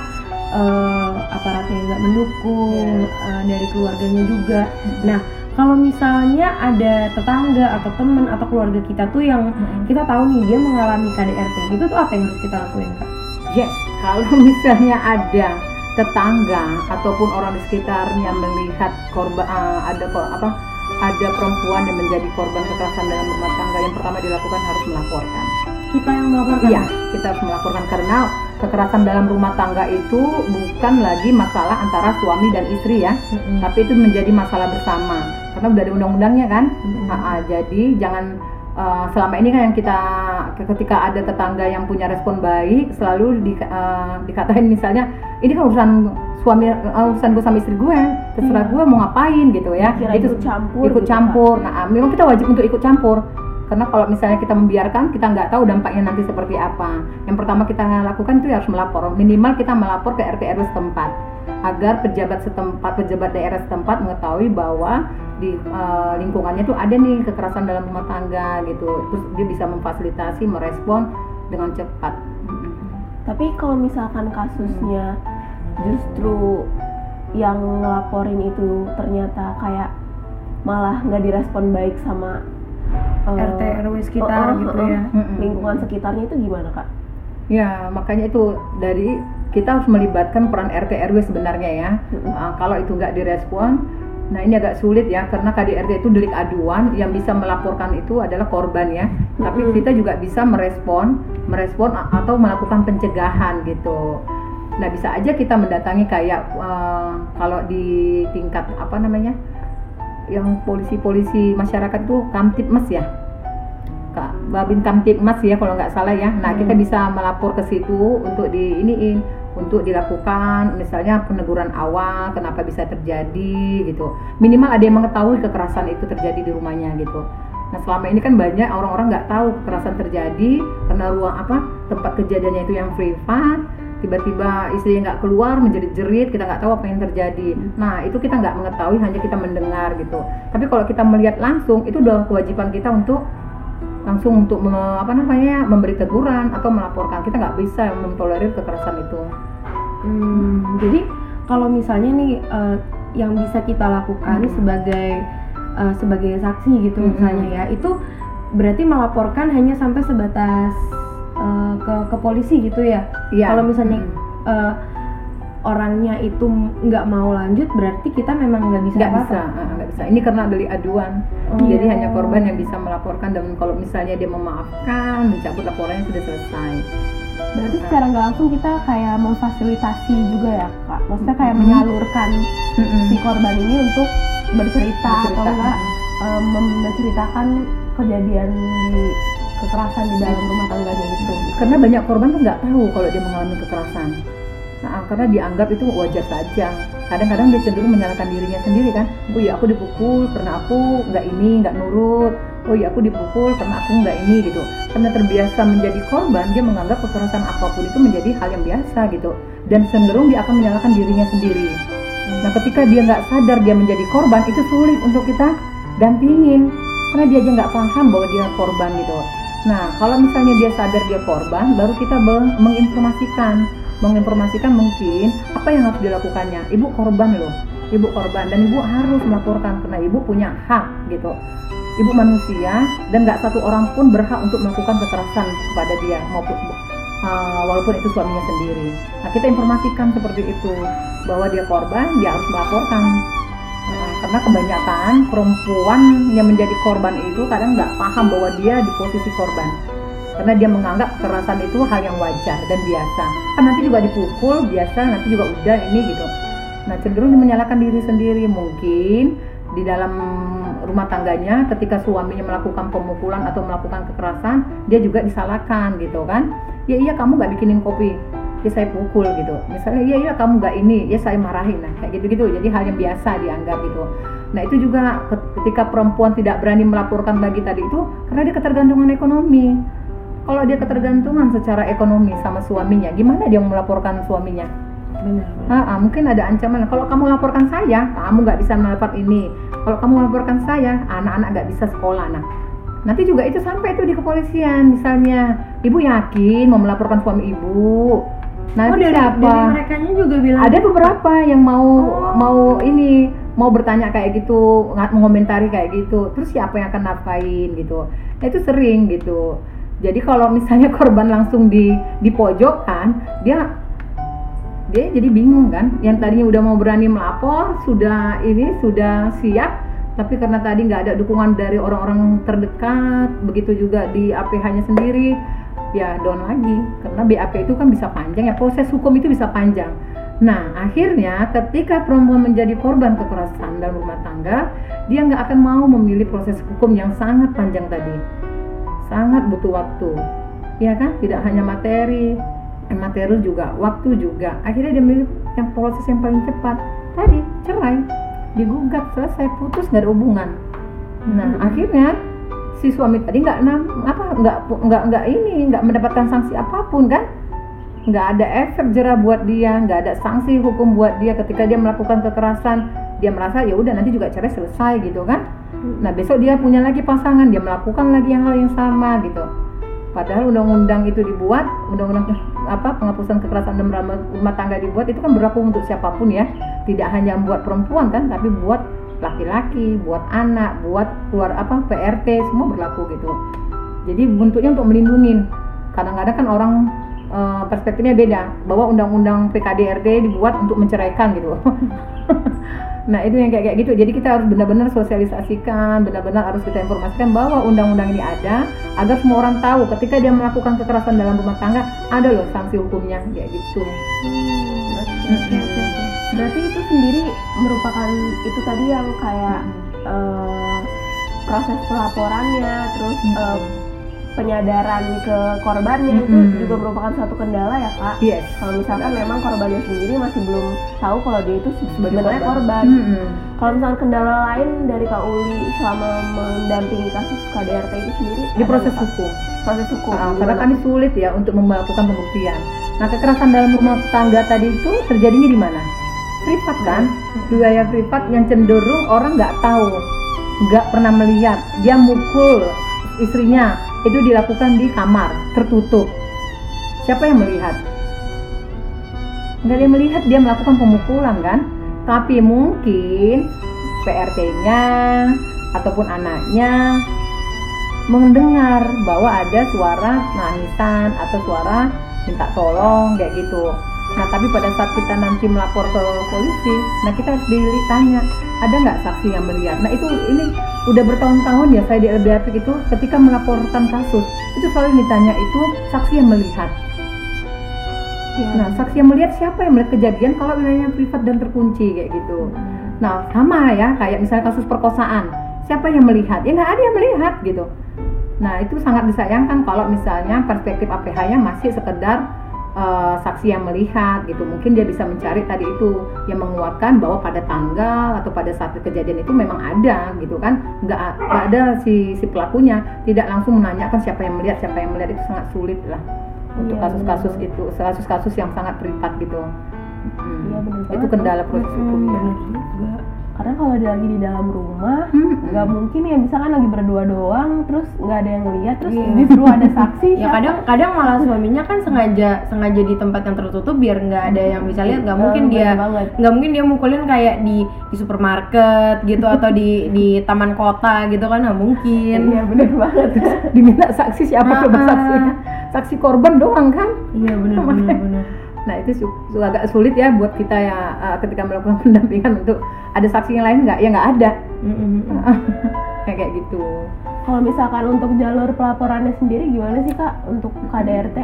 eh, aparatnya nggak mendukung eh, dari keluarganya juga. Nah, kalau misalnya ada tetangga atau teman atau keluarga kita tuh yang kita tahu nih dia mengalami KDRT, itu tuh apa yang harus kita lakuin, Kak? Yes, kalau misalnya ada tetangga ataupun orang di sekitarnya melihat korban ah, ada kok apa ada perempuan yang menjadi korban kekerasan dalam rumah tangga yang pertama dilakukan harus melaporkan. Kita yang melaporkan. Iya, kita harus melaporkan karena kekerasan dalam rumah tangga itu bukan lagi masalah antara suami dan istri ya, Mm-mm. tapi itu menjadi masalah bersama karena udah ada undang-undangnya kan. Ah, jadi jangan uh, selama ini kan yang kita ketika ada tetangga yang punya respon baik selalu di, uh, dikatain misalnya ini kan urusan suami uh, urusan gue sama istri gue terserah gue mau ngapain gitu ya. Kira ikut campur ikut gitu, campur. Nah memang kita wajib untuk ikut campur. Karena kalau misalnya kita membiarkan kita nggak tahu dampaknya nanti seperti apa. Yang pertama kita lakukan itu harus melapor. Minimal kita melapor ke RT RW setempat. Agar pejabat setempat pejabat daerah setempat mengetahui bahwa di eh, lingkungannya tuh ada nih kekerasan dalam rumah tangga gitu. Terus dia bisa memfasilitasi merespon dengan cepat. Tapi kalau misalkan kasusnya justru yang ngelaporin itu ternyata kayak malah nggak direspon baik sama eh, RT RW sekitar oh, oh, gitu oh, ya. Lingkungan sekitarnya itu gimana kak? Ya, makanya itu dari kita harus melibatkan peran RT RW sebenarnya ya. Uh, kalau itu nggak direspon, nah ini agak sulit ya karena KDRT itu delik aduan yang bisa melaporkan itu adalah korban ya. Tapi kita juga bisa merespon, merespon atau melakukan pencegahan gitu. Nah bisa aja kita mendatangi kayak uh, kalau di tingkat apa namanya, yang polisi-polisi masyarakat itu kamtipmas ya. Kak Babin Kamtipmas ya kalau nggak salah ya. Nah kita bisa melapor ke situ untuk di iniin untuk dilakukan misalnya peneguran awal kenapa bisa terjadi gitu. Minimal ada yang mengetahui kekerasan itu terjadi di rumahnya gitu. Nah selama ini kan banyak orang-orang nggak tahu kekerasan terjadi karena ruang apa tempat kejadiannya itu yang privat tiba-tiba istrinya nggak keluar menjadi jerit kita nggak tahu apa yang terjadi. Nah itu kita nggak mengetahui hanya kita mendengar gitu. Tapi kalau kita melihat langsung itu udah kewajiban kita untuk langsung untuk me- apa namanya memberi teguran atau melaporkan. Kita nggak bisa mentolerir kekerasan itu. Hmm, jadi kalau misalnya nih eh, yang bisa kita lakukan sebagai eh, sebagai saksi gitu Mm-mm. misalnya ya, itu berarti melaporkan hanya sampai sebatas eh, ke ke polisi gitu ya. Iya. Kalau misalnya Mm. eh, orangnya itu nggak mau lanjut berarti kita memang nggak bisa nggak bisa nggak bisa ini karena delik aduan Oh, jadi hanya korban yang bisa melaporkan dan kalau misalnya dia memaafkan mencabut laporannya sudah selesai Berarti secara nggak langsung kita kayak memfasilitasi juga ya kak. Maksudnya kayak Mhm. menyalurkan Mm-mm. si korban ini untuk bercerita, atau Bercerita. enggak em, mem- menceritakan kejadian di kekerasan di dalam rumah tangganya itu. karena banyak korban tuh nggak tahu kalau dia mengalami kekerasan. Nah, karena dianggap itu wajar saja. Kadang-kadang dia cenderung menyalahkan dirinya sendiri kan. Oh iya aku dipukul karena aku nggak ini nggak nurut. Oh iya aku dipukul karena aku nggak ini gitu. Karena terbiasa menjadi korban dia menganggap kekerasan apa pun itu menjadi hal yang biasa gitu. Dan cenderung dia akan menyalahkan dirinya sendiri. Nah ketika dia nggak sadar dia menjadi korban itu sulit untuk kita dampingin. Karena dia aja nggak paham bahwa dia korban gitu Nah, kalau misalnya dia sadar dia korban, baru kita menginformasikan, menginformasikan mungkin apa yang harus dilakukannya. Ibu korban loh, ibu korban dan ibu harus melaporkan karena ibu punya hak gitu. Ibu manusia dan nggak satu orang pun berhak untuk melakukan kekerasan kepada dia maupun uh, walaupun itu suaminya sendiri. Nah, kita informasikan seperti itu bahwa dia korban, dia harus melaporkan. Karena kebanyakan perempuan yang menjadi korban itu kadang nggak paham bahwa dia di posisi korban. Karena dia menganggap kekerasan itu hal yang wajar dan biasa. Kan nanti juga dipukul biasa nanti juga udah ini gitu. Nah cenderung menyalahkan diri sendiri. Mungkin di dalam rumah tangganya ketika suaminya melakukan pemukulan atau melakukan kekerasan dia juga disalahkan gitu kan. Ya iya kamu nggak bikinin kopi ya saya pukul gitu. Misalnya iya iya kamu nggak ini. Ya saya marahin nah kayak gitu gitu jadi hal yang biasa dianggap gitu. Nah itu juga ketika perempuan tidak berani melaporkan lagi tadi itu karena dia ketergantungan ekonomi. Kalau dia ketergantungan secara ekonomi sama suaminya gimana dia mau melaporkan suaminya? Benar. Ah, ah, mungkin ada ancaman. Kalau kamu laporkan saya kamu nggak bisa mendapat ini. Kalau kamu laporkan saya anak-anak nggak bisa sekolah. Nah nanti juga itu sampai itu di kepolisian. Misalnya ibu yakin mau melaporkan suami ibu Oh nanti dari, siapa? dari mereka juga bilang ada beberapa yang mau Oh. mau ini mau bertanya kayak gitu nggak mengomentari kayak gitu. Terus siapa yang akan nafkain gitu? Nah, itu sering gitu. Jadi kalau misalnya korban langsung di di pojokan dia dia jadi bingung kan? Yang tadinya udah mau berani melapor sudah ini sudah siap tapi karena tadi nggak ada dukungan dari orang-orang terdekat begitu juga di APH-nya sendiri ya down lagi. Karena BAP itu kan bisa panjang ya proses hukum itu bisa panjang. Nah akhirnya ketika perempuan menjadi korban kekerasan dalam rumah tangga dia nggak akan mau memilih proses hukum yang sangat panjang tadi. Sangat butuh waktu. Ya kan? Tidak hanya materi eh, materi juga waktu juga. Akhirnya dia milih yang proses yang paling cepat. Tadi cerai. Digugat selesai putus nggak ada hubungan. Nah akhirnya si suami tadi nggak apa nggak nggak nggak ini nggak mendapatkan sanksi apa pun kan? Nggak ada efek jerah buat dia nggak ada sanksi hukum buat dia ketika dia melakukan kekerasan. Dia merasa ya udah nanti juga cerai selesai gitu kan? Nah besok dia punya lagi pasangan dia melakukan lagi hal yang sama gitu. Padahal undang-undang itu dibuat undang-undang apa penghapusan kekerasan dalam rumah tangga dibuat itu kan berlaku untuk siapa pun ya. Tidak hanya buat perempuan kan tapi buat laki-laki buat anak buat keluar apa PRT semua berlaku gitu. Jadi bentuknya untuk melindungi. Kadang-kadang kan orang eh, perspektifnya beda. Bahwa undang-undang PKDRT dibuat untuk menceraikan gitu. Nah itu yang kayak kayak gitu. Jadi kita harus benar-benar sosialisasikan benar-benar harus kita informasikan bahwa undang-undang ini ada agar semua orang tahu ketika dia melakukan kekerasan dalam rumah tangga ada loh sanksi hukumnya kayak gitu. Oke, oke. Berarti itu sendiri merupakan itu tadi yang kayak eh, proses pelaporannya, terus eh, penyadaran ke korbannya itu Mm-mm. juga merupakan suatu kendala ya kak. yes Kalau misalkan memang korbannya sendiri masih belum tahu kalau dia itu Sebagai sebenarnya korban. Mm-mm. Kalau misalkan kendala lain dari kak Uli selama mendampingi kasus KDRT itu sendiri di proses Kak? hukum proses hukum. Ah, karena kami sulit ya untuk melakukan pembuktian. Nah, kekerasan dalam rumah tangga tadi itu terjadinya di mana? Privat kan, wilayah privat yang cenderung orang nggak tahu, nggak pernah melihat. Dia mukul istrinya, itu dilakukan di kamar, tertutup. Siapa yang melihat? Nggak ada yang melihat dia melakukan pemukulan kan? Tapi mungkin PRT-nya ataupun anaknya mendengar bahwa ada suara nangisan atau suara minta tolong kayak gitu. Nah, tapi pada saat kita nanti melapor ke polisi, nah kita harus ditanya, ada nggak saksi yang melihat? Nah, itu ini udah bertahun-tahun ya saya di LBH itu ketika melaporkan kasus, itu selalu ditanya itu saksi yang melihat. Iya. Nah, saksi yang melihat siapa yang melihat kejadian kalau wilayahnya privat dan terkunci kayak gitu. Nah, sama ya kayak misalnya kasus perkosaan. Siapa yang melihat? Ya nggak ada yang melihat gitu. Nah, itu sangat disayangkan kalau misalnya perspektif APH-nya masih sekedar eh, saksi yang melihat gitu. Mungkin dia bisa mencari tadi itu yang menguatkan bahwa pada tanggal atau pada saat kejadian itu memang ada gitu kan. Nggak, nggak ada si si pelakunya tidak langsung menanyakan siapa yang melihat, siapa yang melihat itu sangat sulit lah untuk Iya, kasus-kasus benar. itu, kasus-kasus yang sangat privat gitu. Hmm. Iya, itu kendala proses hukumnya. Karena kalau dia lagi di dalam rumah, Hmm. nggak mungkin ya misalkan lagi berdua doang, terus nggak ada yang lihat, terus Iya. disuruh ada saksi. ya siapa? kadang kadang malah suaminya kan sengaja sengaja di tempat yang tertutup biar nggak ada yang bisa lihat nggak mungkin Eh, dia nggak mungkin dia mukulin kayak di di supermarket gitu atau di di taman kota gitu kan nggak mungkin Iya benar banget. diminta saksi siapa coba Ah, ah. saksinya saksi korban doang kan iya benar benar nah itu agak sulit ya buat kita ya uh, ketika melakukan pendampingan untuk ada saksi yang lain nggak? Ya nggak ada. Kayak kayak gitu. Kalau misalkan untuk jalur pelaporannya sendiri gimana sih kak untuk KDRT?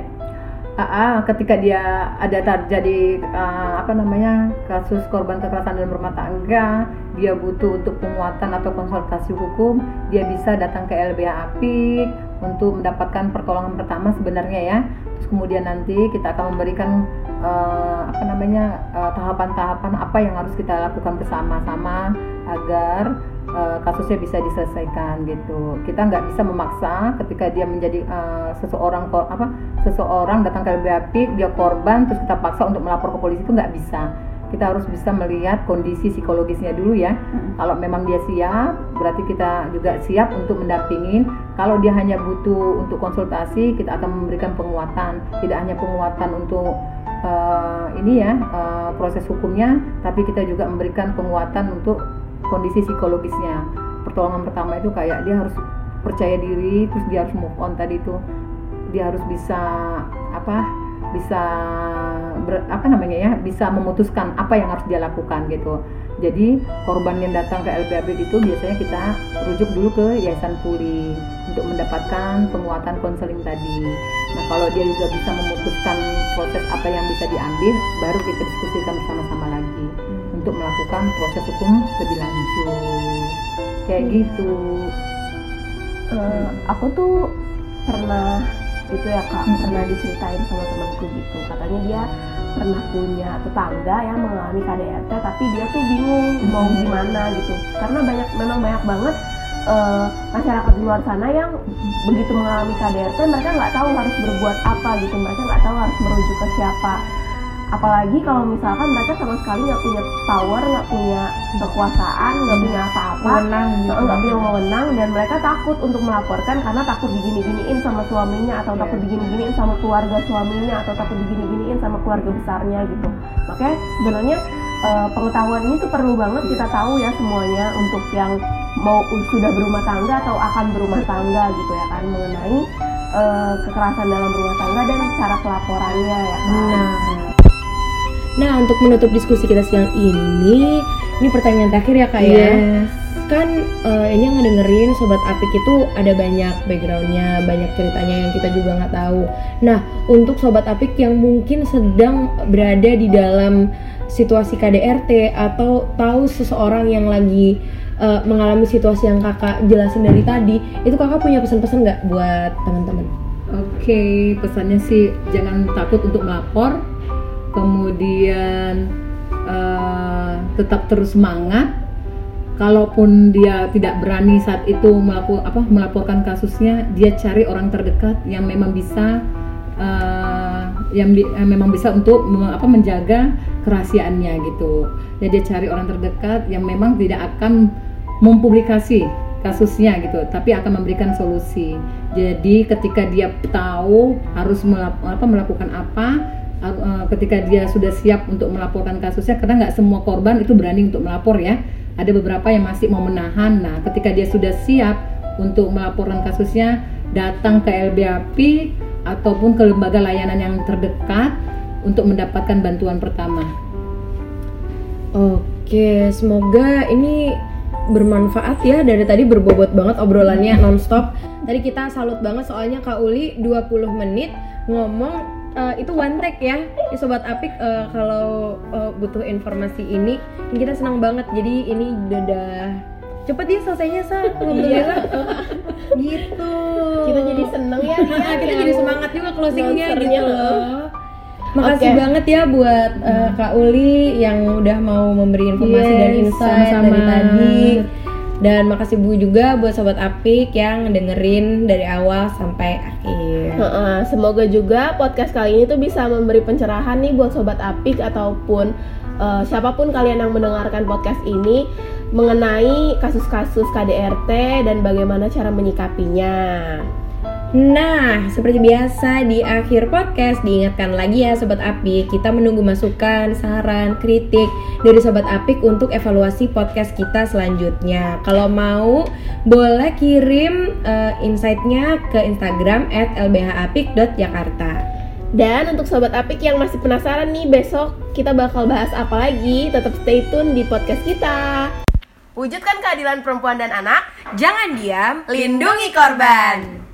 Ah, ah, ketika dia ada terjadi uh, apa namanya kasus korban kekerasan dalam rumah tangga, dia butuh untuk penguatan atau konsultasi hukum, dia bisa datang ke LBH Apik untuk mendapatkan pertolongan pertama sebenarnya ya. Terus kemudian nanti kita akan memberikan uh, apa namanya uh, tahapan-tahapan apa yang harus kita lakukan bersama-sama agar uh, kasusnya bisa diselesaikan gitu. Kita nggak bisa memaksa ketika dia menjadi uh, seseorang apa seseorang datang ke LBH Apik, dia korban terus kita paksa untuk melapor ke polisi itu nggak bisa. Kita harus bisa melihat kondisi psikologisnya dulu ya. Kalau memang dia siap, berarti kita juga siap untuk mendampingin. Kalau dia hanya butuh untuk konsultasi, kita akan memberikan penguatan. Tidak hanya penguatan untuk eh, ini ya eh, proses hukumnya, tapi kita juga memberikan penguatan untuk kondisi psikologisnya. Pertolongan pertama itu kayak dia harus percaya diri, terus dia harus move on tadi itu. Dia harus bisa apa? Bisa ber- apa namanya ya? Bisa memutuskan apa yang harus dia lakukan gitu. Jadi korban yang datang ke LBAB itu biasanya kita rujuk dulu ke Yayasan Puli untuk mendapatkan penguatan konseling tadi. Nah kalau dia juga bisa memutuskan proses apa yang bisa diambil, baru kita diskusikan bersama-sama lagi untuk melakukan proses hukum lebih lanjut. Kayak gitu. Eh, aku tuh pernah itu ya kak Mm-mm. pernah diceritain sama temanku gitu katanya dia pernah punya tetangga yang mengalami KDRT tapi dia tuh bingung mau gimana gitu. Karena banyak memang banyak banget eh, masyarakat di luar sana yang begitu mengalami KDRT mereka nggak tahu harus berbuat apa gitu. Mereka nggak tahu harus merujuk ke siapa apalagi kalau misalkan mereka sama sekali nggak punya power nggak punya kekuasaan nggak punya apa-apa gitu. nggak punya wewenang dan mereka takut untuk melaporkan karena takut digini-giniin sama suaminya atau Iya. takut digini-giniin sama keluarga suaminya atau takut digini-giniin sama keluarga besarnya gitu makanya sebenarnya eh, pengetahuan ini tuh perlu banget kita tahu ya semuanya untuk yang mau sudah berumah tangga atau akan berumah tangga gitu ya kan mengenai eh, kekerasan dalam rumah tangga dan cara pelaporannya ya kan Nah, nah untuk menutup diskusi kita siang ini, ini pertanyaan terakhir ya kak ya. Yes. Kan eh, ini yang ngedengerin sobat Apik itu ada banyak backgroundnya, banyak ceritanya yang kita juga nggak tahu. Nah untuk sobat Apik yang mungkin sedang berada di dalam situasi KDRT atau tahu seseorang yang lagi eh, mengalami situasi yang kakak jelasin dari tadi, itu kakak punya pesan-pesan nggak buat teman-teman? Oke, pesannya sih jangan takut untuk melapor, kemudian eh, tetap terus semangat. Kalaupun dia tidak berani saat itu melapor, apa, melaporkan kasusnya, dia cari orang terdekat yang memang bisa, eh, yang, bi- yang memang bisa untuk apa, menjaga kerahasiaannya gitu. Jadi dia cari orang terdekat yang memang tidak akan mempublikasi kasusnya gitu, tapi akan memberikan solusi. Jadi ketika dia tahu harus melap- apa, melakukan apa, uh, ketika dia sudah siap untuk melaporkan kasusnya, karena nggak semua korban itu berani untuk melapor ya. Ada beberapa yang masih mau menahan. Nah, ketika dia sudah siap untuk melaporkan kasusnya, datang ke LBAP ataupun ke lembaga layanan yang terdekat untuk mendapatkan bantuan pertama. Oke, semoga ini bermanfaat ya dari tadi berbobot banget obrolannya nonstop. Tadi kita salut banget soalnya Kak Uli 20 menit ngomong eh, itu one take ya. Sobat Apik eh, kalau eh, butuh informasi ini kita senang banget. Jadi ini udah, cepet ya selesainya sa alhamdulillah gitu Kita jadi seneng ya. Ria, kita jadi semangat juga closingnya gitu loh Makasih Oke. banget ya buat uh, Kak Uli yang udah mau memberi informasi Yes, dan insight sama-sama. dari tadi. Dan makasih Bu juga buat Sobat Apik yang dengerin dari awal sampai akhir. Semoga juga podcast kali ini tuh bisa memberi pencerahan nih buat sobat apik ataupun eh, siapa pun kalian yang mendengarkan podcast ini mengenai kasus-kasus KDRT dan bagaimana cara menyikapinya. Nah, seperti biasa di akhir podcast diingatkan lagi ya Sobat Apik, kita menunggu masukan, saran, kritik dari Sobat Apik untuk evaluasi podcast kita selanjutnya. Kalau mau, boleh kirim eh, insight-nya ke Instagram at lbhapik.jakarta. Dan untuk sobat apik yang masih penasaran nih besok kita bakal bahas apa lagi, tetap stay tune di podcast kita. Wujudkan keadilan perempuan dan anak, Jangan diam, lindungi korban.